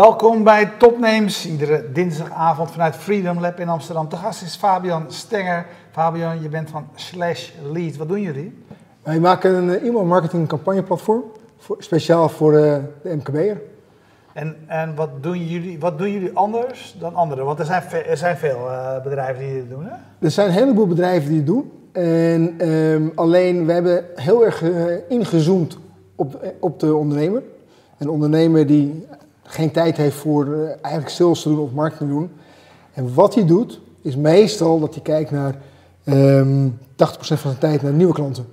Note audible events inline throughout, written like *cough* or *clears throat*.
Welkom bij Topnames, iedere dinsdagavond vanuit Freedom Lab in Amsterdam. De gast is Fabian Stenger. Fabian, je bent van Slash Lead. Wat doen jullie? Wij maken een eh, e-mail marketing campagneplatform, voor, speciaal voor uh, de MKB'er. En, en wat, doen jullie, wat doen jullie anders dan anderen? Want er zijn, er zijn veel uh, bedrijven die dit doen, hè? Er zijn een heleboel bedrijven die het doen. En um, alleen, we hebben heel erg ingezoomd op, op de ondernemer. Een ondernemer die geen tijd heeft voor uh, eigenlijk sales te doen of marketing te doen. En wat hij doet, is meestal dat hij kijkt naar um, 80% van zijn tijd naar nieuwe klanten.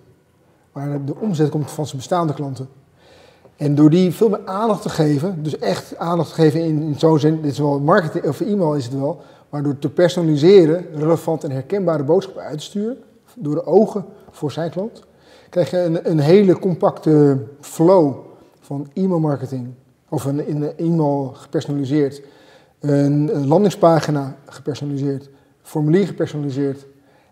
Maar de omzet komt van zijn bestaande klanten. En door die veel meer aandacht te geven, dus echt aandacht te geven in, in zo'n zin, dit is wel marketing of e-mail is het wel, maar door te personaliseren, relevant en herkenbare boodschappen uit te sturen, door de ogen voor zijn klant, krijg je een, een hele compacte flow van e-mail marketing, of een, een e-mail gepersonaliseerd, een, landingspagina gepersonaliseerd, formulier gepersonaliseerd.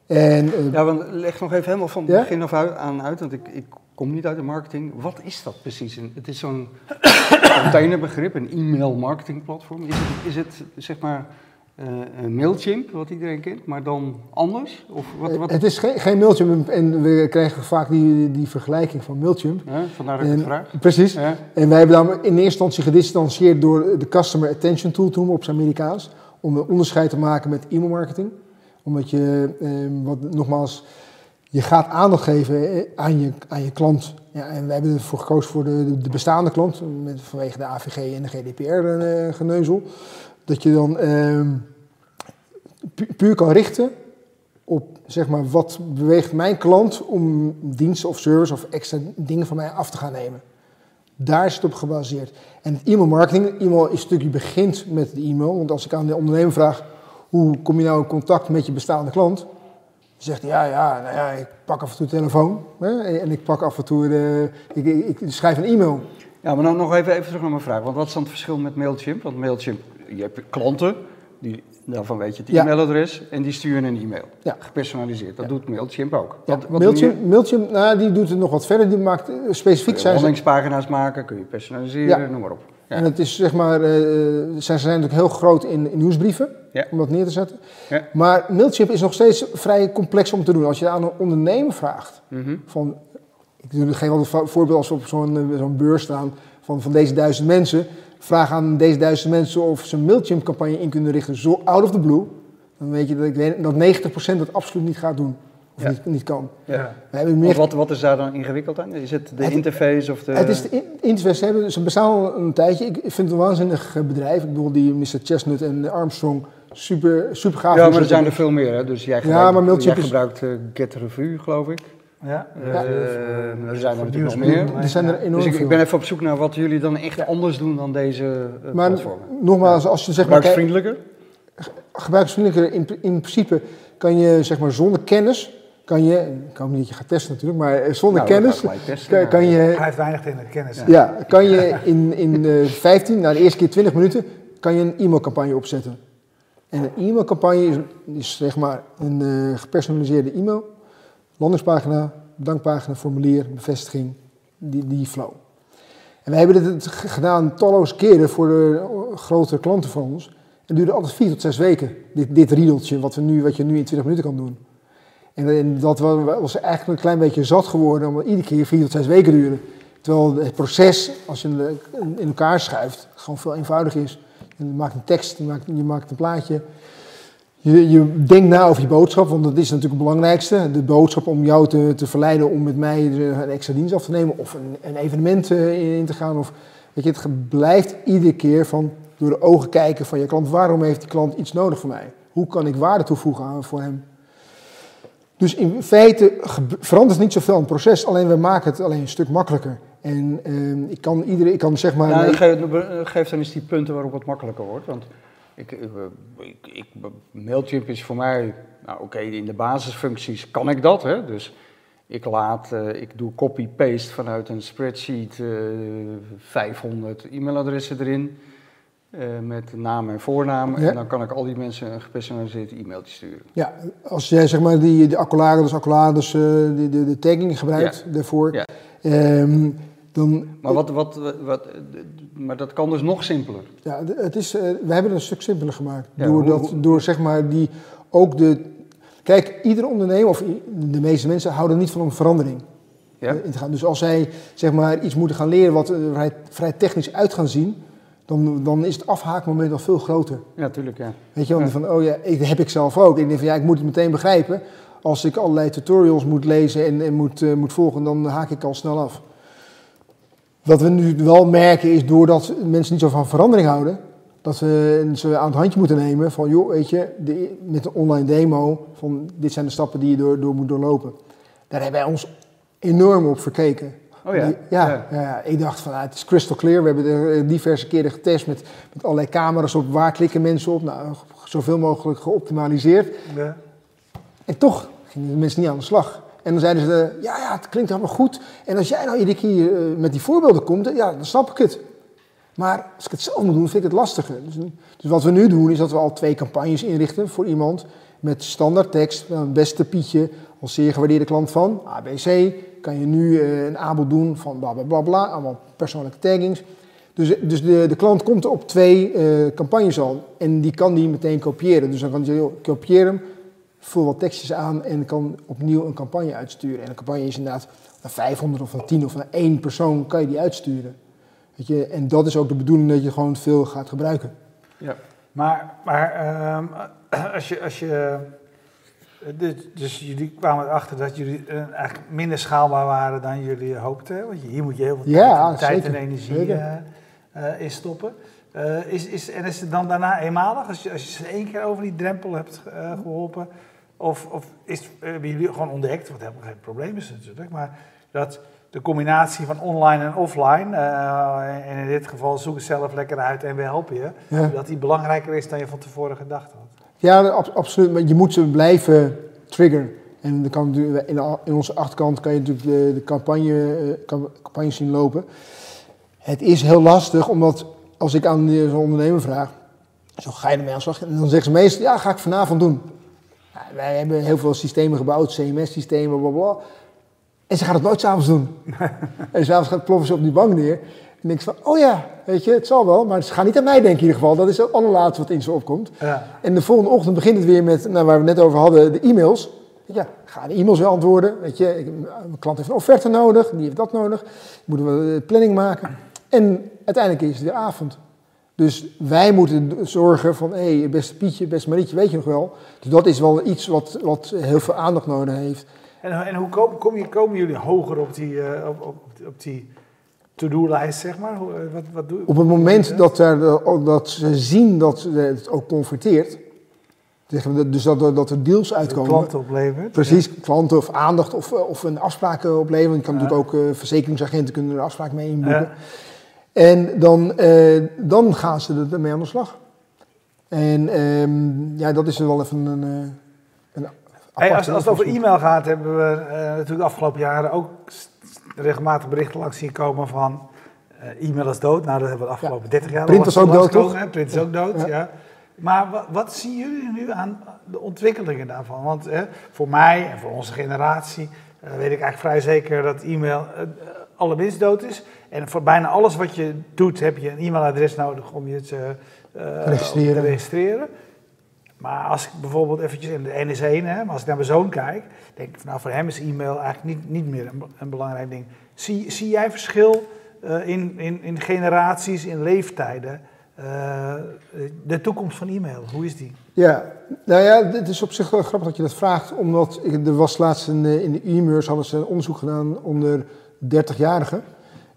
En, uh, ja, want leg nog even helemaal van begin af aan uit, want ik, ik kom niet uit de marketing. Wat is dat precies? Het is zo'n *coughs* containerbegrip, een e-mail marketing platform. Is het, is het zeg maar uh, een Mailchimp, wat iedereen kent, maar dan anders? Of wat, wat? Het is geen, geen Mailchimp en we krijgen vaak die, die vergelijking van Mailchimp. Ja, vandaar dat ik het vraag. Precies. Ja. En wij hebben dan in eerste instantie gedistanceerd door de Customer Attention Tool te noemen op zijn Amerikaans. Om een onderscheid te maken met e-mail marketing. Omdat je, eh, wat, nogmaals, je gaat aandacht geven aan je, aan je klant. Ja, en we hebben ervoor gekozen voor de, de bestaande klant, met, vanwege de AVG en de GDPR-geneuzel. Dat je dan uh, pu puur kan richten op zeg maar, wat beweegt mijn klant om diensten of service of extra dingen van mij af te gaan nemen. Daar is het op gebaseerd. En e-mail marketing, e-mail is een stukje begint met de e-mail. Want als ik aan de ondernemer vraag, hoe kom je nou in contact met je bestaande klant? zegt hij, ja, ja, nou ja, ik pak af en toe de telefoon hè, en ik pak af en toe de, ik, ik, ik schrijf een e-mail. Ja, maar dan nog even, even terug naar mijn vraag. Want wat is dan het verschil met Mailchimp? Want Mailchimp, je hebt klanten, die, daarvan weet je het e-mailadres, en die sturen een e-mail. Ja. Gepersonaliseerd. Dat doet Mailchimp ook. Wat, wat Mailchimp, Mailchimp nou, die doet het nog wat verder. Die maakt uh, specifiek zijn landingspagina's maken, kun je personaliseren, noem maar op. En het is zeg maar, uh, zij zijn natuurlijk heel groot in, in nieuwsbrieven, ja. om dat neer te zetten. Ja. Maar Mailchimp is nog steeds vrij complex om te doen. Als je aan een ondernemer vraagt, mm -hmm. van, ik geef een voorbeeld als we op zo'n zo'n beurs staan van, van deze duizend mensen. Vraag aan deze duizend mensen of ze een Mailchimp-campagne in kunnen richten, zo out of the blue. Dan weet je dat, ik weet, dat 90% dat absoluut niet gaat doen. Of ja. niet, niet, kan. Ja. Meer... wat, wat is daar dan ingewikkeld aan? Is het de het, interface of de... Het is de interface. Ze, hebben, ze bestaan al een tijdje. Ik vind het een waanzinnig bedrijf. Ik bedoel, die Mr. Chestnut en Armstrong, super, super gaaf. Ja, maar er zijn er veel meer. Hè? Dus jij gebruikt, ja, maar jij gebruikt uh, Get Review, geloof ik. Ja, uh, ja. Uh, er zijn er natuurlijk nog meer. Er zijn er enorm dus ik, ik, ben even op zoek naar wat jullie dan echt anders doen dan deze uh, maar platformen. Nogmaals, als je zeg maar... Gebruiksvriendelijker? Gebruiksvriendelijker, in, in principe kan je zeg maar zonder kennis kan je, ik hoop niet dat je gaat testen natuurlijk, maar zonder nou, kennis testen, kan, kan, je... Hij heeft weinig tegen de kennis. Ja, ja kan je in, in uh, 15, nou de eerste keer 20 minuten, kan je een e-mailcampagne opzetten. En een e-mailcampagne is, is zeg maar een uh, gepersonaliseerde e-mail, landingspagina, bedankpagina, formulier, bevestiging, die, die flow. En wij hebben dit gedaan talloze keren voor de grotere klanten van ons. Het duurde altijd vier tot zes weken, dit, dit riedeltje, wat, we nu, wat je nu in 20 minuten kan doen. En, dat was eigenlijk een klein beetje zat geworden, omdat iedere keer vier tot zes weken duurde. Terwijl het proces, als je in elkaar schuift, gewoon veel eenvoudiger is. Je maakt een tekst, je maakt, je maakt een plaatje. Je, je, denkt na over je boodschap, want dat is natuurlijk het belangrijkste. De boodschap om jou te, te verleiden om met mij een extra dienst af te nemen of een, een evenement eh, in te gaan. Of, weet je, het blijft iedere keer van door de ogen kijken van je klant. Waarom heeft die klant iets nodig van mij? Hoe kan ik waarde toevoegen aan, voor hem? Dus in feite verandert niet zoveel aan het proces, alleen we maken het alleen een stuk makkelijker. En uh, ik kan iedereen, ik kan zeg maar. Nou, geef, geef, dan eens die punten waarop het makkelijker wordt. Want ik, ik, ik, Mailchimp is voor mij, nou oké, okay, in de basisfuncties kan ik dat. Hè? Dus ik laat, uh, ik doe copy-paste vanuit een spreadsheet uh, eh, 500 e-mailadressen erin. Uh, met naam en voornaam. En dan kan ik al die mensen een gepersonaliseerd e-mailtje sturen. Ja, als jij zeg maar die, de accolades, accolades de, de, de tagging gebruikt ja. daarvoor. Ja. Um, Dan, Maar, wat, wat, wat, maar dat kan dus nog simpeler. Ja, het is, eh, we hebben het een stuk simpeler gemaakt. Ja, door, hoe- dat, hoe- door zeg maar die ook de. Kijk, ieder ondernemer of de meeste mensen houden niet van een verandering Ja? eh, in te gaan. Dus als zij zeg maar iets moeten gaan leren wat er vrij, vrij technisch uit gaan zien, dan, dan is het afhaakmoment al veel groter. Ja, tuurlijk, ja. Weet je, want Ja. van, oh ja, ik, dat heb ik zelf ook. Ik denk van, ja, ik moet het meteen begrijpen. Als ik allerlei tutorials moet lezen en, en moet, eh, moet volgen, dan haak ik al snel af. Wat we nu wel merken is, doordat mensen niet zo van verandering houden, dat we ze aan het handje moeten nemen van, joh, weet je, de, met een online demo, van dit zijn de stappen die je door, door moet doorlopen. Daar hebben wij ons enorm op verkeken. Oh ja? Die- ja, Ja. ja. ja, ik dacht van, ah, het is crystal clear. We hebben er eh, diverse keren getest met, met allerlei camera's op. Waar klikken mensen op? Nou, zoveel mogelijk geoptimaliseerd. Ja. En toch gingen de mensen niet aan de slag. En dan zeiden ze, ja, ja, het klinkt allemaal goed. En als jij nou iedere keer eh, met die voorbeelden komt, ja, dan snap ik het. Maar als ik het zelf moet doen, vind ik het lastiger. Dus, dus wat we nu doen, is dat we al twee campagnes inrichten voor iemand. Met standaard tekst, beste Pietje, als zeer gewaardeerde klant van ABC. Kan je nu eh, een aanbod doen van bla bla bla bla, allemaal persoonlijke taggings. Dus, dus de, de klant komt op twee eh, campagnes al en die kan die meteen kopiëren. Dus dan kan hij zeggen, kopieer hem, vul wat tekstjes aan en kan opnieuw een campagne uitsturen. En een campagne is inderdaad naar 500 of naar 10 of naar één persoon kan je die uitsturen. Weet je? En dat is ook de bedoeling dat je gewoon veel gaat gebruiken. ja. Maar, maar ehm, als je. Als je dus, dus jullie kwamen erachter dat jullie eh, eigenlijk minder schaalbaar waren dan jullie hoopten. Want je- hier moet je heel veel Ja, tijd, en energie eh, eh, in stoppen. Eh, is, is, en is het dan daarna eenmalig, als je, als je ze één keer over die drempel hebt eh, geholpen? Of, of is, hebben jullie gewoon ontdekt, wat helemaal geen probleem is natuurlijk, maar dat de combinatie van online en offline, eh, en in dit geval zoek het zelf lekker uit en we helpen je, Ja. dat die belangrijker is dan je van tevoren gedacht had. Ja, ab- absoluut. Maar je moet ze blijven triggeren. En dan kan in, onze achterkant kan je natuurlijk de, de campagne, eh, cam- campagne zien lopen. Het is heel lastig, omdat als ik aan zo'n ondernemer vraag, zo ga je ermee aan de slag? En dan zeggen ze meestal, ja, ga ik vanavond doen. Wij hebben heel veel systemen gebouwd, CMS-systemen, bla bla. En ze gaan het nooit s'avonds doen. *laughs* en s'avonds gaat ploffen ze op die bank neer. En denk ik van, oh ja, weet je, het zal wel. Maar ze gaan niet aan mij denken in ieder geval. Dat is het allerlaatste wat in ze opkomt. Ja. En de volgende ochtend begint het weer met, nou, waar we het net over hadden, de e-mails. Ja, ga de e-mails weer antwoorden. Weet je, ik, mijn klant heeft een offerte nodig, die heeft dat nodig. Moeten we planning maken. En uiteindelijk is het weer avond. Dus wij moeten zorgen van, hé, hey, beste Pietje, beste Marietje, weet je nog wel. Dus dat is wel iets wat, wat heel veel aandacht nodig heeft. En, en hoe kom, kom je, komen jullie hoger op die, eh, op, op, op die to-do-lijst, zeg maar? Eh, wat, wat doe, Op het moment dat, er, dat ze zien dat het ook converteert, dus dat, er- dat er deals de uitkomen. klanten oplevert. Precies, klanten of aandacht of, of een afspraak eh, opleveren. Je kan Ja. natuurlijk ook eh, verzekeringsagenten kunnen er een afspraak mee inboeken. Ja. En dan, eh, dan gaan ze ermee aan de slag. En ehm, ja, dat is wel even een, eh, een Hey, als, als het over e-mail gaat, hebben we eh, natuurlijk de afgelopen jaren ook regelmatig berichten langs zien komen van e-mail is dood. Nou, dat hebben we de afgelopen 30 jaar Print is ook dood, toch? hè. Print is ook dood, ja. Ja. Maar wat, wat zien jullie nu aan de ontwikkelingen daarvan? Want voor mij en voor onze generatie weet ik eigenlijk vrij zeker dat e-mail eh, allerminst dood is. En voor bijna alles wat je doet heb je een e-mailadres nodig om je te, eh, Registreren. te registreren. Maar als ik bijvoorbeeld eventjes in de N is één, hè, maar als ik naar mijn zoon kijk, denk ik van nou voor hem is e-mail eigenlijk niet, niet meer een, een belangrijk ding. Zie, zie jij verschil eh, in, in, in generaties, in leeftijden? Eh, de toekomst van e-mail, hoe is die? Ja, nou ja, het is op zich wel grappig dat je dat vraagt. Omdat ik, er was laatst een, in de e-mails hadden ze een onderzoek gedaan onder 30-jarigen.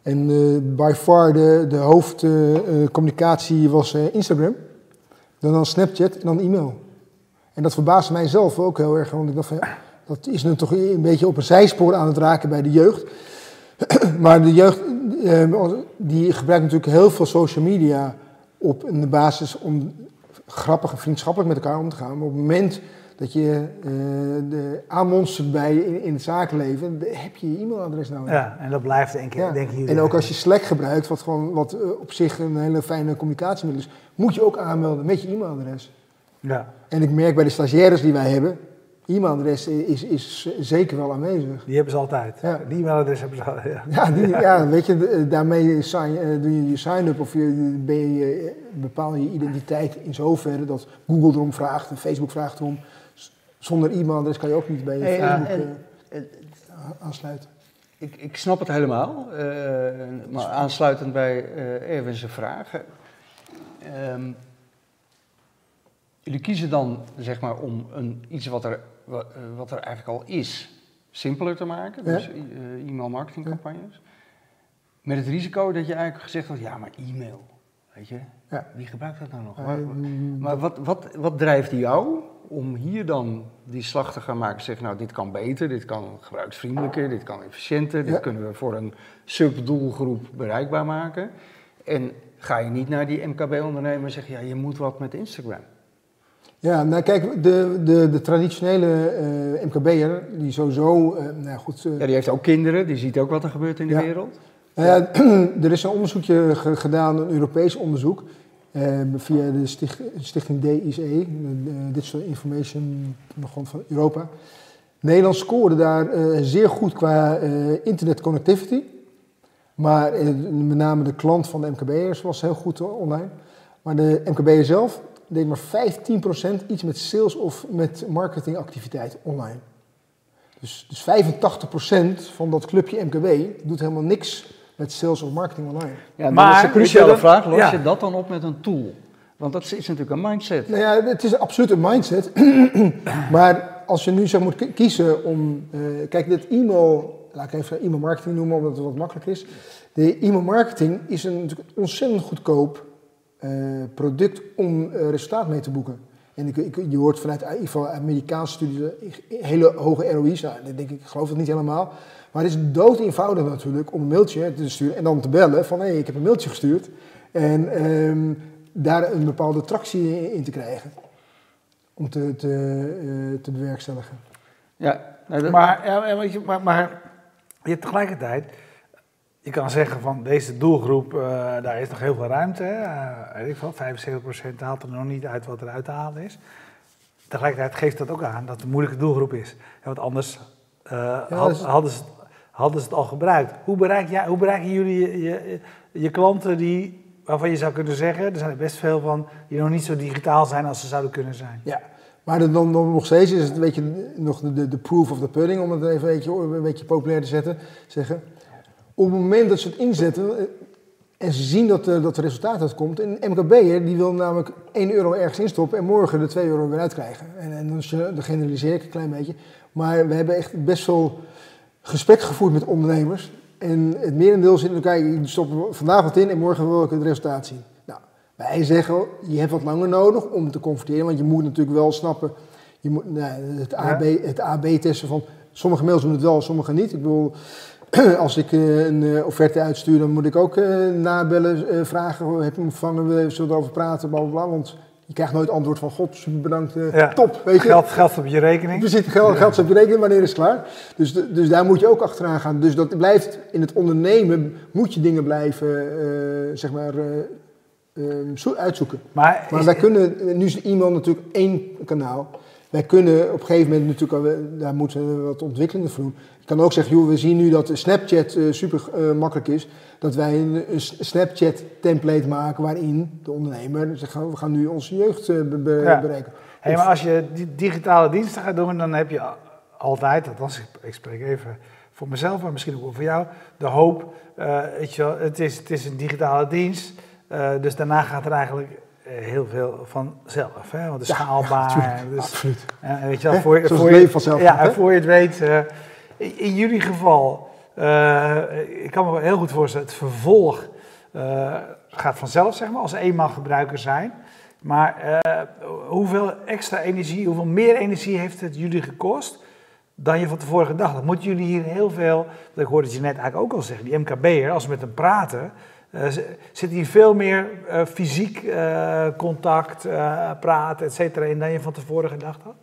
En eh, by far de, de hoofdcommunicatie was eh, Instagram. Dan dan Snapchat en dan e-mail. En dat verbaasde mij zelf ook heel erg. Want ik dacht van ja, dat is nu toch een beetje op een zijspoor aan het raken bij de jeugd. *clears throat* maar de jeugd eh, die gebruikt natuurlijk heel veel social media op een basis om grappig en vriendschappelijk met elkaar om te gaan. Maar op het moment dat je eh, de aanmonstert bij je in, in het zakenleven, heb je je e-mailadres nodig. Ja, en dat blijft denk ik, Ja. denk En ook als je Slack gebruikt, wat, gewoon, wat eh, op zich een hele fijne communicatiemiddel is, moet je ook aanmelden met je e-mailadres. Ja, En ik merk bij de stagiaires die wij hebben, e-mailadres is, is zeker wel aanwezig. Die hebben ze altijd. Ja. Die e-mailadres hebben ze altijd. Ja. Ja, die, *laughs* ja weet je, de- daarmee sign, eh, doe je je sign-up of je, ben je, eh, bepaal je identiteit in zoverre dat Google erom vraagt en Facebook vraagt erom. Zonder e-mailadres kan je ook niet bij je Hey, Facebook eh, aansluiten. Ik, ik snap het helemaal, eh, maar aansluitend bij eh Erwin's vragen. Ehm, jullie kiezen dan zeg maar om een, iets wat er, wa- wat er eigenlijk al is, simpeler te maken, Ja. dus e-mail marketingcampagnes. Met het risico dat je eigenlijk gezegd wordt, ja maar e-mail, weet je, Ja. wie gebruikt dat nou nog? Eh, Waar- mm, maar wat, wat, wat drijft jou om hier dan die slag te gaan maken? Zeggen, nou, dit kan beter, dit kan gebruiksvriendelijker, dit kan efficiënter, dit Ja. kunnen we voor een subdoelgroep bereikbaar maken. En ga je niet naar die MKB-ondernemer en zeggen, ja, je moet wat met Instagram. Ja, nou kijk, de, de, de traditionele eh MKB'er, die sowieso, eh, nou goed, Ja, die heeft ook kinderen, die ziet ook wat er gebeurt in de Ja. wereld. Nou *clears throat* er is een onderzoekje ge- gedaan, een Europees onderzoek, eh, via de sticht- stichting DICE, de de Digital Information van Europa. Nederland scoorde daar eh, zeer goed qua eh, internet connectivity. Maar eh, met name de klant van de MKB'ers was heel goed eh, online. Maar de MKB'er zelf deed maar 15% iets met sales of met marketingactiviteit online. Dus, dus 85% van dat clubje MKB doet helemaal niks met sales of marketing online. Ja, Maar maar is de is cruciale vraag, los ja. je dat dan op met een tool? Want dat is natuurlijk een mindset. Nou ja, het is absoluut een mindset. *clears throat* maar als je nu zeg moet ki- kiezen om. eh, kijk, dit e-mail. Laat ik even e-mail marketing noemen, omdat het wat makkelijk is. De e-mail marketing is een natuurlijk ontzettend goedkoop eh, product om eh, resultaat mee te boeken. En ik, ik- je hoort vanuit in ieder geval Amerikaanse studies hele hoge ROI's. Nou, dat denk ik, ik geloof het niet helemaal. Maar het is dood eenvoudig natuurlijk om een mailtje te sturen en dan te bellen van hé, ik heb een mailtje gestuurd. En ehm, daar een bepaalde tractie in te krijgen. Om te, te, eh, te bewerkstelligen. Ja, nou, dat- Maar, ja, maar, maar je hebt tegelijkertijd, je kan zeggen van deze doelgroep, eh, daar is nog heel veel ruimte. Hè? Weet ik veel, 75% haalt er nog niet uit wat er uit te halen is. Tegelijkertijd geeft dat ook aan dat het een moeilijke doelgroep is. Ja, want anders eh, had- is- hadden, ze, hadden ze het al gebruikt. Hoe, bereik jij, hoe bereiken jullie je, je, klanten die, waarvan je zou kunnen zeggen, er zijn er best veel van, die nog niet zo digitaal zijn als ze zouden kunnen zijn? Ja. Maar dan, nog steeds is het een beetje nog de, de, proof of the pudding, om het even een beetje, een beetje populair te zetten, zeggen. Op het moment dat ze het inzetten eh, en ze zien dat, er- dat er resultaat uitkomt, een MKB'er die wil namelijk 1 euro ergens instoppen en morgen de 2 euro weer uitkrijgen. En, en dan, eh, dan generaliseer ik een klein beetje. Maar we hebben echt best veel gesprek gevoerd met ondernemers. En het merendeel zit in elkaar, ik stop vandaag wat in en morgen wil ik het resultaat zien. Nou, wij zeggen, je hebt wat langer nodig om te converteren, want je moet natuurlijk wel snappen, je moet, nou, het, AB, het AB-testen van, sommige mails doen het wel, sommige niet. Ik bedoel, *clears throat* als ik eh, een eh, offerte uitstuur, dan moet ik ook eh, nabellen, vragen, heb je hem ontvangen, we zullen erover praten, bla bla bla, want je krijgt nooit antwoord van, god, super bedankt, eh, Ja. top, weet je. Geld, geld op je rekening. Zit geld, geld op je rekening, wanneer is het klaar? Dus, dus daar moet je ook achteraan gaan. Dus dat blijft in het ondernemen, moet je dingen blijven, eh, zeg maar, eh, zo- uitzoeken. Maar, Maar wij kunnen, nu is e-mail natuurlijk één kanaal. Wij kunnen op een gegeven moment natuurlijk, daar moeten we wat ontwikkelingen voor doen. Je kan ook zeggen, joh, we zien nu dat Snapchat eh, super eh, makkelijk is. Dat wij een, een Snapchat template maken waarin de ondernemer zegt, we gaan nu onze jeugd eh, be- Ja. bereiken. Hey, maar als je digitale diensten gaat doen, dan heb je altijd, althans ik, ik spreek even voor mezelf, maar misschien ook wel voor jou, de hoop, weet je wel, het is, het is een digitale dienst, dus daarna gaat er eigenlijk heel veel vanzelf, hè? want het is Ja, schaalbaar. dus, absoluut. eh, weet je wel, voor, voor het je, vanzelf ja, gaat, voor je het weet, eh, in, in jullie geval, eh, ik kan me heel goed voorstellen, het vervolg eh, gaat vanzelf, zeg maar, als eenmaal gebruiker zijn. Maar eh, hoeveel extra energie, hoeveel meer energie heeft het jullie gekost dan je van tevoren gedacht had? Moeten jullie hier heel veel, want ik hoorde je net eigenlijk ook al zeggen, die MKB'er, als we met hem praten, eh, zit hier veel meer eh, fysiek eh, contact, eh, praten, et cetera, in dan je van tevoren gedacht had?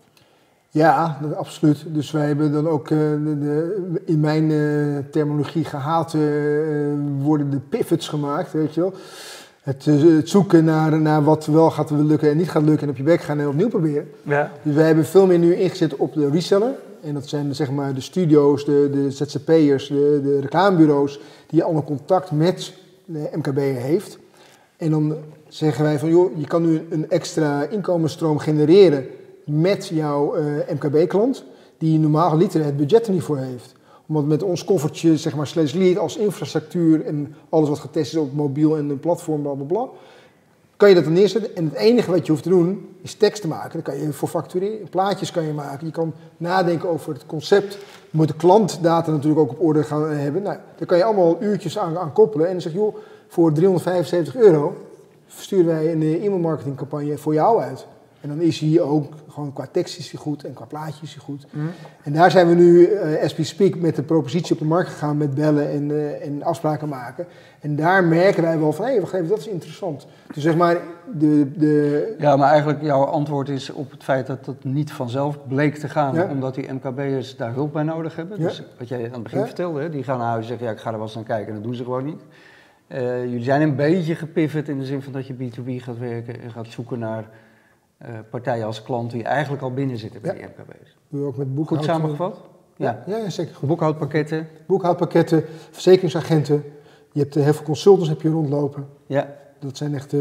Ja, absoluut. Dus wij hebben dan ook eh, de, de- in mijn eh, terminologie gehaald eh, worden de pivots gemaakt, weet je wel. Het, eh, het zoeken naar, naar wat wel gaat lukken en niet gaat lukken en op je bek gaan en opnieuw proberen. Ja. Dus wij hebben veel meer nu ingezet op de reseller. En dat zijn zeg maar de studio's, de, de ZZP'ers, de, de reclamebureaus die allemaal contact met de MKB heeft. En dan zeggen wij van joh, je kan nu een extra inkomensstroom genereren met jouw eh, MKB-klant, die normaal liter het budget er niet voor heeft. Omdat met ons koffertje, zeg maar, slash lead als infrastructuur en alles wat getest is op mobiel en een platform, bla bla bla, kan je dat dan neerzetten. En het enige wat je hoeft te doen, is tekst te maken. Dan kan je voor factureren, plaatjes kan je maken. Je kan nadenken over het concept. Je moet de klantdata natuurlijk ook op orde gaan hebben. Nou, daar kan je allemaal uurtjes aan, aan koppelen. En dan zeg je, joh, voor 375 euro sturen wij een eh, e-mail marketingcampagne voor jou uit. En dan is hij ook gewoon qua tekst is hij goed en qua plaatjes is hij goed. Mm. En daar zijn we nu, eh as we speak, met de propositie op de markt gegaan met bellen en, eh, en afspraken maken. En daar merken wij wel van, hé, wacht even, dat is interessant. Dus zeg maar, de, de, Ja, maar eigenlijk jouw antwoord is op het feit dat het niet vanzelf bleek te gaan, Ja. omdat die MKB'ers daar hulp bij nodig hebben. Ja. Dus wat jij aan het begin Ja. vertelde, hè, die gaan naar huis en zeggen, ja, ik ga er wel eens naar kijken en dat doen ze gewoon niet. Eh, jullie zijn een beetje gepivot in de zin van dat je B2B gaat werken en gaat zoeken naar eh, partijen als klant die eigenlijk al binnen zitten bij Ja. die MKB'ers. doen we ook met Goed boekhoud. samengevat? Ja. Ja, ja, zeker. Goed. Boekhoudpakketten? Boekhoudpakketten, verzekeringsagenten. Je hebt eh, heel veel consultants heb je rondlopen. Ja. Dat zijn echt. eh,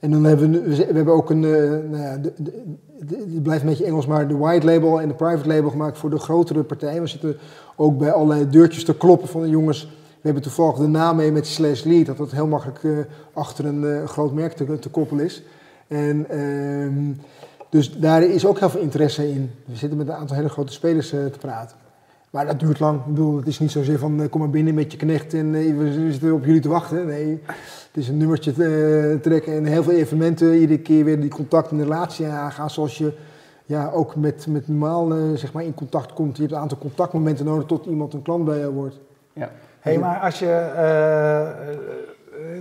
en dan hebben we, we hebben ook een. nou ja, de, de, de- het blijft een beetje Engels, maar de white label en de private label gemaakt voor de grotere partijen. We zitten ook bij allerlei deurtjes te kloppen van de jongens. We hebben toevallig de naam mee met slash lead, dat dat heel makkelijk achter een groot merk te, te koppelen is. En ehm, dus daar is ook heel veel interesse in. We zitten met een aantal hele grote spelers eh, te praten. Maar dat duurt lang. Ik bedoel, het is niet zozeer van eh, kom maar binnen met je knecht en eh, we zitten op jullie te wachten. Nee, het is een nummertje eh, trekken en heel veel evenementen. Iedere keer weer die contact en de relatie aangaan zoals je ja, ook met, met normaal eh, zeg maar in contact komt. Je hebt een aantal contactmomenten nodig tot iemand een klant bij jou wordt. ja. Hé, hey, maar als je,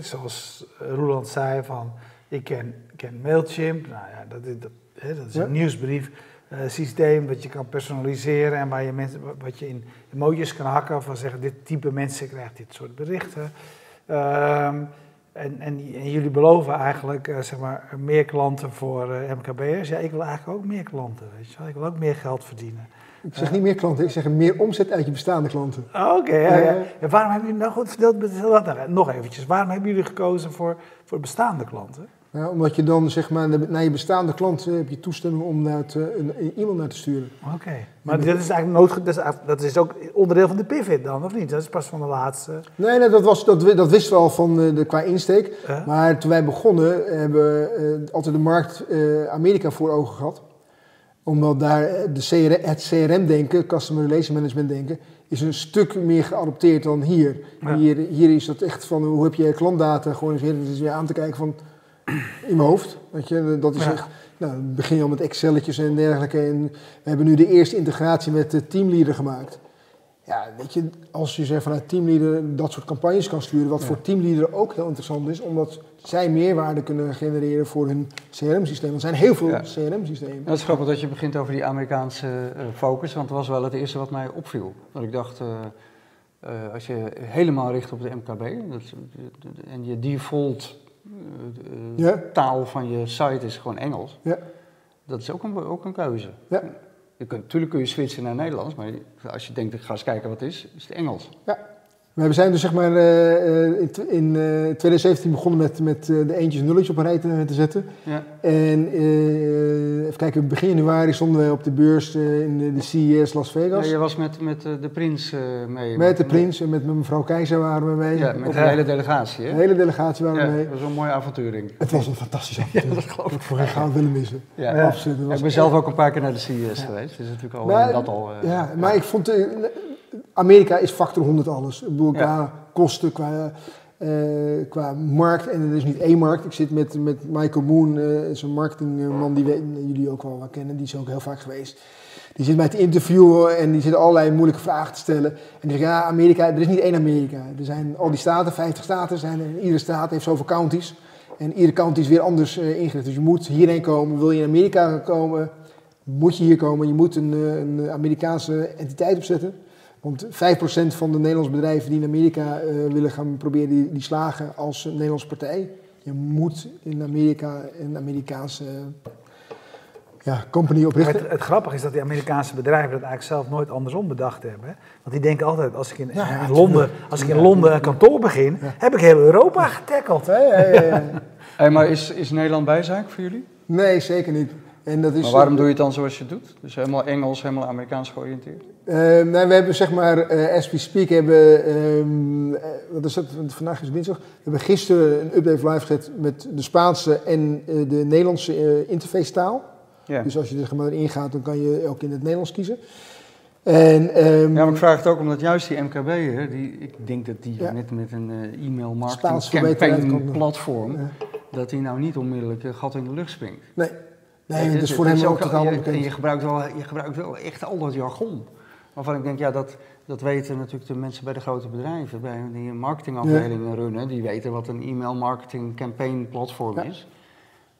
zoals Roeland zei, van ik ken, ken Mailchimp, nou ja, dat is, dat, hè, dat is een nieuwsbrief eh, systeem wat je kan personaliseren en waar je mensen, wat je in emojis kan hakken van zeggen dit type mensen krijgt dit soort berichten. Ehm, en, en, en jullie beloven eigenlijk eh, zeg maar, meer klanten voor eh, MKB'ers. Ja, ik wil eigenlijk ook meer klanten, weet je wel. Ik wil ook meer geld verdienen. Ik zeg niet meer klanten, ik zeg meer omzet uit je bestaande klanten. Oh, Oké, ja, ja. Ja. En waarom hebben jullie, nou goed, vertel dat nog- nog eventjes. Waarom hebben jullie gekozen voor, voor bestaande klanten? Ja, omdat je dan zeg maar naar je bestaande klant eh, heb je toestemming om naar een, e-mail naar te sturen. Oké. Maar dat is eigenlijk nood, dat is, dat is ook onderdeel van de pivot dan, of niet? Dat is pas van de laatste. Nee, nee dat, was, dat, dat wisten we al van eh, de, qua insteek. Maar toen wij begonnen hebben we eh, altijd de markt Amerika voor ogen gehad. Omdat daar de CR, het CRM-denken, Customer Relation Management denken, is een stuk meer geadopteerd dan hier. Ja. Hier, hier is dat echt van hoe heb je klantdata gewoon eens weer aan te kijken van in mijn hoofd. Weet je, dat is Ja. echt. Nou, dan begin je al met Excelletjes en dergelijke. En we hebben nu de eerste integratie met de teamleader gemaakt. Ja, weet je, als je zegt vanuit teamleader dat soort campagnes kan sturen, wat Ja. voor teamleader ook heel interessant is, omdat zij meerwaarde kunnen genereren voor hun CRM-systeem. Er zijn heel veel Ja. CRM-systemen. Het is grappig dat je begint over die Amerikaanse eh, focus, want dat was wel het eerste wat mij opviel. Dat ik dacht, eh, eh, als je helemaal richt op de MKB dat, en je default eh, eh, Ja. taal van je site is gewoon Engels, Ja. dat is ook een, ook een keuze. Ja. Je kunt, natuurlijk kun je switchen naar Nederlands, maar als je denkt, ik ga eens kijken wat het is, is het Engels. We zijn dus zeg maar eh, eh, in, tw- in eh, 2017 begonnen met, met de eentjes en nulletjes op een rij te, te zetten. Ja. En even kijken, begin januari stonden wij op de beurs in de, de CES Las Vegas. Ja, je was met, met de prins mee. Met de prins en met, met mevrouw Keizer waren we mee. Ja, met de hele delegatie, de hè? hele delegatie waren Ja, we mee. dat was een mooie avonturing. Het was een fantastisch avontuur. dat geloof ik. voor geen goud willen missen. Ja. Absoluut. Ik ben zelf ook een paar keer naar de CES geweest, dus natuurlijk al Maar- dat al. Ja, maar ik vond... Amerika is factor 100 alles. Ik bedoel, Ja. qua kosten, qua, eh, qua markt. En er is niet één markt. Ik zit met, met Michael Moon, eh zo'n marketingman die we, jullie ook wel kennen. Die is ook heel vaak geweest. Die zit mij te interviewen en die zit allerlei moeilijke vragen te stellen. En die zegt, ja, Amerika, er is niet één Amerika. Er zijn al die staten, 50 staten zijn er. En iedere staat heeft zoveel counties. En iedere county is weer anders eh, ingericht. Dus je moet hierheen komen. Wil je in Amerika komen, moet je hier komen. Je moet een, een Amerikaanse entiteit opzetten. Want 5% van de Nederlandse bedrijven die in Amerika eh, willen gaan proberen, die, die slagen als een Nederlandse partij. Je moet in Amerika een Amerikaanse ja, company oprichten. Het, het grappige is dat die Amerikaanse bedrijven dat eigenlijk zelf nooit andersom bedacht hebben. hè. Want die denken altijd, als ik in, Ja, in Londen, als ik in Londen een kantoor begin, heb ik heel Europa getackeld. Ja, ja, ja, ja. *laughs* Hey, maar is, is Nederland bijzaak voor jullie? Nee, zeker niet. En dat is, Maar waarom doe je het dan zoals je het doet? Dus helemaal Engels, helemaal Amerikaans georiënteerd? Eh, nou, we hebben zeg maar, eh, as we speak, hebben, eh, wat is het, vandaag is dinsdag, we hebben gisteren een update live gezet met de Spaanse en eh, de Nederlandse eh, interface taal. Dus als je er zeg maar in gaat, dan kan je ook in het Nederlands kiezen. En, ehm, Ja, maar ik vraag het ook omdat juist die MKB, hè, die, ik denk dat die Ja. net met een eh, e-mail marketing campaign uitkomt. platform, Ja. dat die nou niet onmiddellijk een gat in de lucht springt. nee, nee, is voor hem ook al- totaal je- onbekend. je gebruikt, wel, je gebruikt wel echt al dat jargon. Waarvan ik denk, ja, dat, dat weten natuurlijk de mensen bij de grote bedrijven, bij die een marketingafdelingen runnen, die weten wat een e-mail marketing campaign platform Ja. is.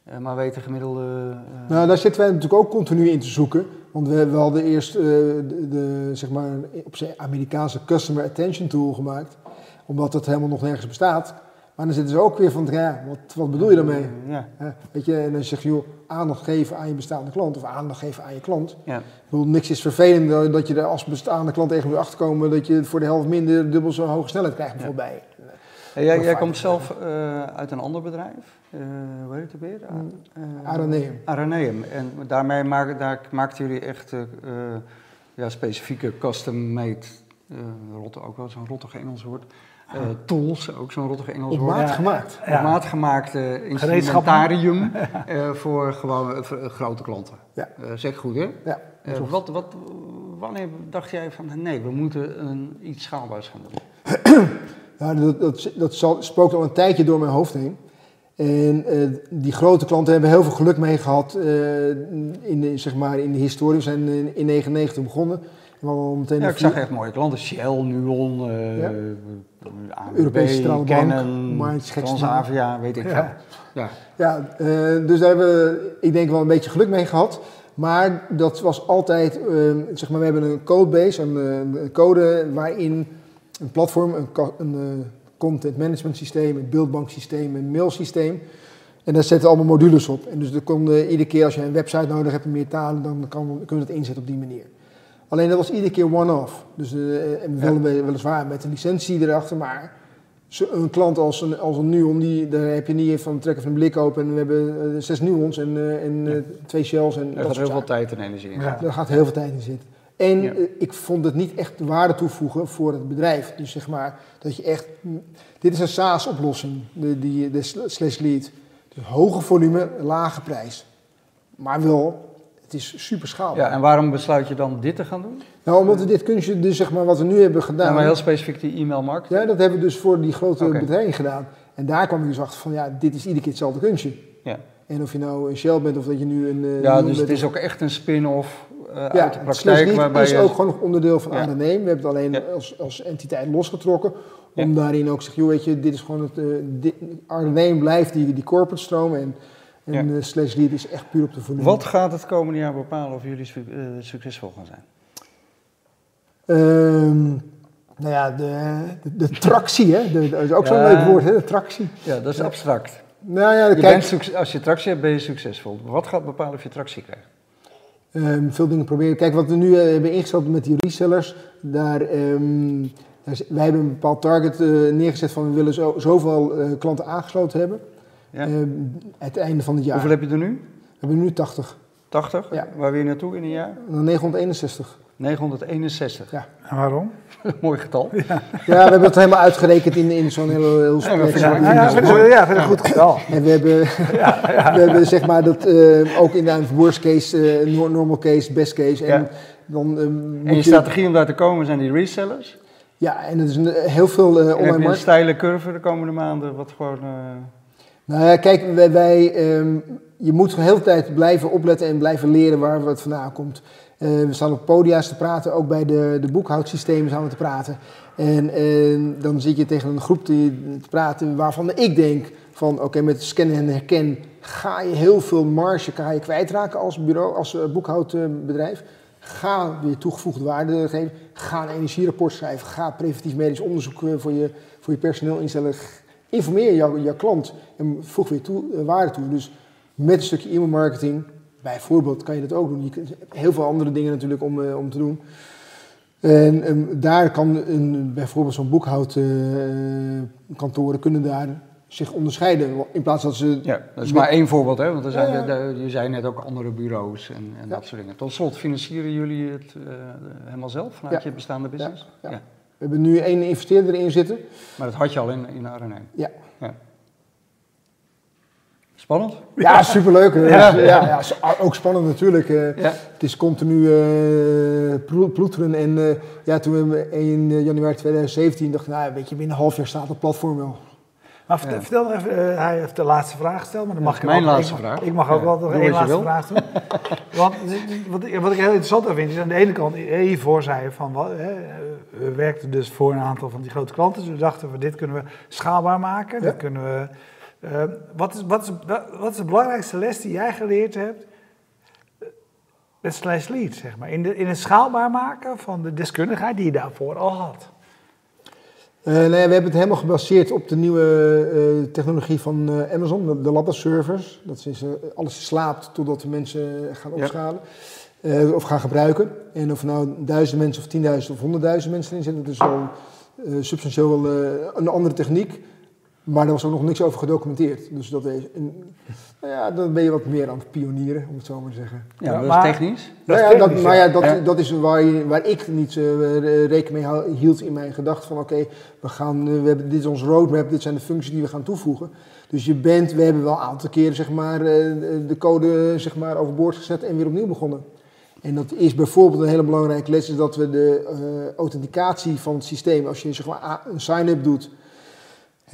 Eh, maar weten gemiddelde. eh, Nou, daar zitten wij natuurlijk ook continu in te zoeken. Want we, we hadden eerst eh, de, de, zeg maar, op zijn Amerikaanse Customer Attention Tool gemaakt. Omdat dat helemaal nog nergens bestaat. Maar dan zitten ze ook weer van, ja, wat, wat bedoel je daarmee? eh, ja, weet je, en dan zeg je, joh, aandacht geven aan je bestaande klant of aandacht geven aan je klant. ja. Ik bedoel, niks is vervelender dat je er als bestaande klant tegen moet achterkomen dat je voor de helft minder dubbel zo hoge snelheid krijgt bijvoorbeeld bij. Hey, jij, jij komt zelf eh, uit een ander bedrijf. Eh hoe heet het weer? Uh, Araneum. Araneum. En daarmee maken, daar maakten jullie echt eh, eh, ja, specifieke custom-made, eh rotte, ook wel zo'n rottig Engels woord, eh, tools, ook zo'n rottig Engels Op woord. maat Ja. gemaakt. Op maat gemaakte Gereedschappen. instrumentarium *laughs* eh, voor gewoon eh, voor, grote klanten. Ja. Zeg goed, hè? Ja, wat, wat, wanneer dacht jij van, nee, we moeten een, iets schaalbaars gaan doen? *clears throat* Ja, dat, dat, dat zal- spookt al een tijdje door mijn hoofd heen. En die grote klanten hebben heel veel geluk mee gehad eh, in, de, zeg maar, in de historie. We zijn in, in 99 begonnen. En we al meteen Ja, ik zag echt mooie klanten. Shell, Nuon, Ja. Europese Centrale Bank, Transavia, weet ik veel. Ja. Ja. Ja, eh, dus daar hebben we, ik denk wel een beetje geluk mee gehad. Maar dat was altijd, eh, zeg maar, we hebben een codebase, een, eh, een code waarin een platform, een, een content management systeem, een beeldbanksysteem, een mailsysteem. En daar zetten allemaal modules op. En dus er konden iedere keer als je een website nodig hebt in meer talen, dan kan, kunnen we dat inzetten op die manier. Alleen dat was iedere keer one-off. Dus eh, en wel, weliswaar met een licentie erachter, maar een klant als een, als een Nuon, die, daar heb je niet van trekken van een blik open. En we hebben eh, zes Nuons en, eh, en eh, twee Shells. En Daar dat gaat heel veel tijd en energie in. Ja. Daar gaat heel veel tijd in zitten. En Ja. eh, ik vond het niet echt waarde toevoegen voor het bedrijf. Dus zeg maar, dat je echt... Dit is een SaaS-oplossing, de, die, de sl- slash lead. Dus hoge volume, lage prijs. Maar wel, het is super schaalbaar. Ja, en waarom besluit je dan dit te gaan doen? Nou, omdat we dit kunstje, dus zeg maar wat we nu hebben gedaan... Ja, maar heel specifiek die e-mail marketing. Ja, dat hebben we dus voor die grote Oké. bedrijven gedaan. En daar kwam ik dus achter van, ja, dit is iedere keer hetzelfde kunstje. Ja. En of je nou een Shell bent of dat je nu een... eh, Ja, dus het is ook echt een spin-off eh, ja, uit de Waarbij is je... ook gewoon nog onderdeel van Ja. We hebben het alleen Ja. als, als entiteit losgetrokken. Om daarin ook te zeggen, joh, weet je, dit is gewoon het... dit, ADNE blijft die, die corporate stroom en, en Ja. eh, Slash Lead is echt puur op de volume. Wat gaat het komende jaar bepalen of jullie eh, succesvol gaan zijn? Ehm, nou ja, de, de, de tractie, hè. De, dat is ook zo'n leuk woord, hè, de tractie. Ja, dat is abstract. Nou ja, Je kijk, bent als je tractie hebt, ben je succesvol. Wat gaat bepalen of je tractie krijgt? Ehm, veel dingen proberen. Kijk, wat we nu eh, hebben ingesteld met die resellers, daar, ehm, daar is- wij hebben een bepaald target neergezet van we willen zo, zoveel klanten aangesloten hebben. Ja. Ehm, het einde van het jaar. Hoeveel heb je er nu? We hebben nu 80, 80? Ja. Waar wil je naartoe in een jaar? en dan 961. 961. Ja. En waarom? *laughs* Mooi getal. Ja, we hebben het helemaal uitgerekend in, in zo'n heel, heel Ja, Ja, ja, ja, vind ja, ik goed getal. En we hebben, we hebben zeg maar dat eh, ook in de worst case, eh, nor- normal case, best case. En Ja. dan moet En je strategie om daar te komen zijn die resellers. Ja, en het is een, heel veel eh, En heb online je een markt. steile curve de komende maanden, wat gewoon... Nou ja, kijk, wij, ehm, je moet de hele tijd blijven opletten en blijven leren waar het vandaan komt. Eh, we staan op podia's te praten, ook bij de, de boekhoudsystemen staan we te praten. En, en dan zit je tegen een groep te, te praten waarvan ik denk van oké, met scannen en herken ga je heel veel marge ga je kwijtraken als bureau, als eh, boekhoudbedrijf. Ga weer toegevoegde waarde geven. Ga een energierapport schrijven. Ga preventief medisch onderzoek eh, voor je, voor je personeel instellen. Informeer jouw, jouw klant en voeg weer toe, eh, waarde toe. Dus met een stukje e-mailmarketing, bijvoorbeeld, kan je dat ook doen. Je kunt heel veel andere dingen natuurlijk om, eh, om te doen. En ehm, daar kan een, bijvoorbeeld zo'n boekhoudkantoren kunnen daar zich onderscheiden. In plaats dat ze... Ja, dat is maar één voorbeeld, hè? want er zijn, Ja, je zei net ook andere bureaus en, en Ja. dat soort dingen. Tot slot, financieren jullie het eh, helemaal zelf vanuit je bestaande business? Ja, ja. We hebben nu één investeerder erin zitten. Maar dat had je al in, in Arnhem. Ja. Ja. Spannend? Ja, *laughs* superleuk. Ja. Ja. Ja, ook spannend natuurlijk. eh. Ja. Het is continu plo- ploeteren. En eh, ja, toen we in januari 2017 dachten, nou, weet je, binnen een half jaar staat het platform wel. Maar vertel, vertel nog even, eh, hij heeft de laatste vraag gesteld, maar dan mag ik mijn laatste ik, vraag. Ik mag ook wel nog één wat laatste vraag doen. *laughs* Want wat, ik- wat ik heel interessant vind, is aan de ene kant, eh, hiervoor zei je van, wat, hè, we werkten dus voor een aantal van die grote klanten, dus we dachten we, dit kunnen we schaalbaar maken, dit kunnen we... eh, wat, is, wat, is, wat is de belangrijkste les die jij geleerd hebt eh, met Slash Lead, zeg maar, in, de, in het schaalbaar maken van de deskundigheid die je daarvoor al had? Eh, nou ja, we hebben het helemaal gebaseerd op de nieuwe eh, technologie van eh, Amazon, de, de Lambda servers. Dat is, alles slaapt totdat de mensen gaan opschalen of gaan gebruiken. En of er nou duizend mensen of tienduizend of honderdduizend mensen erin zitten, dat is wel substantieel een andere techniek. Maar er was ook nog niks over gedocumenteerd. Dus dat is een, nou ja, dan ben je wat meer aan het pionieren, om het zo maar te zeggen. Ja, Ja, dat maar- is technisch. Dat Nou is ja, dat, technisch, maar ja. dat, Ja. dat is waar, je, waar ik niet eh, rekening mee hield in mijn gedachten van oké, we gaan, eh, we hebben, dit is ons roadmap, dit zijn de functies die we gaan toevoegen. Dus je bent, we hebben wel een aantal keren zeg maar, eh, de code zeg maar, overboord gezet en weer opnieuw begonnen. En dat is bijvoorbeeld een hele belangrijke les, is dat we de eh, authenticatie van het systeem, als je zeg maar, a- een sign-up doet,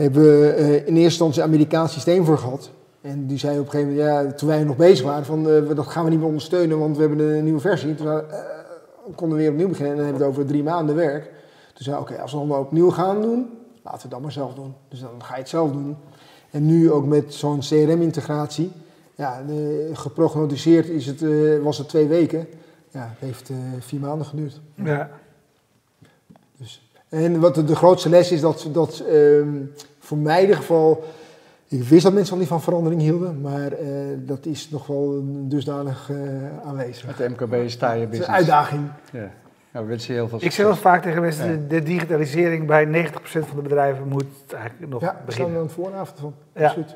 hebben we eh, in eerste instantie een Amerikaans systeem voor gehad. En die zei op een gegeven moment, ja, toen wij nog bezig waren, van eh, we- dat gaan we niet meer ondersteunen, want we hebben een nieuwe versie. Toen zei, eh, konden we weer opnieuw beginnen en dan hebben we het over drie maanden werk. Toen zei oké, als we dan opnieuw gaan doen, laten we het dan maar zelf doen. Dus dan ga je het zelf doen. En nu ook met zo'n CRM-integratie, ja, geprognosticeerd is het, was het twee weken. Ja, het heeft vier maanden geduurd. Ja. Dus, en wat de, de grootste les is, dat, dat ehm, voor mij in ieder geval... Ik wist dat mensen al niet van verandering hielden, maar eh, dat is nog wel dusdanig eh, aanwezig. Met de MKB sta je Het is business. een uitdaging. Ja. Nou, we wensen je heel veel Ik zeg wel eens vaak tegen mensen, Ja. de, de digitalisering bij 90% van de bedrijven moet eigenlijk nog Ja, we staan beginnen. er aan de vooravond van. Ja. Absoluut.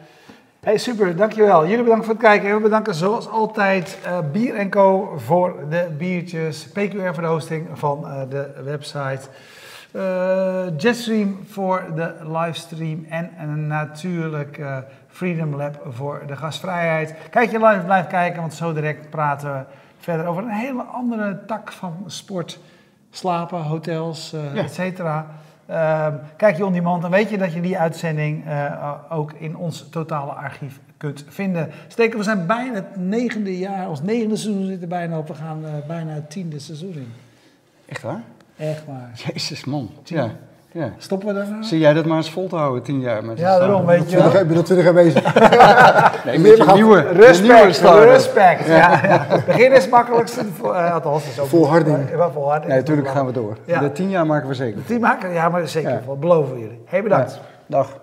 Hey, super, dankjewel. Jullie bedankt voor het kijken. En we bedanken zoals altijd eh, Bier Co. voor de biertjes. PQR voor de hosting van eh, de website. Eh, Jetstream voor de livestream. En, en natuurlijk eh, Freedom Lab voor de gastvrijheid. Kijk je live, blijf kijken, want zo direct praten we verder over een hele andere tak van sport. Slapen, hotels, Ja. et cetera. Ehm, kijk je on demand, dan weet je dat je die uitzending ook in ons totale archief kunt vinden. Steken, we zijn bijna het negende jaar, ons negende seizoen zit er bijna op. We gaan bijna het tiende seizoen in. Echt waar? Echt waar. Jezus man. Ja. ja. Stoppen we daar nou? Zie jij dat maar eens vol te houden, tien jaar met Ja, een daarom, weet je wel. 20, ik ben al 20 jaar bezig. *laughs* Nee, met je nieuwe, Respect, respect. Ja. Ja, Begin is het makkelijkste. voor- eh, althans, dat is ook Volharding. Ja, wel volharding. Nee, natuurlijk gaan we door. Ja. De tien jaar maken we zeker. Die maken, ja, maar zeker. Ja. beloven we jullie. Hey, bedankt. Ja. Dag.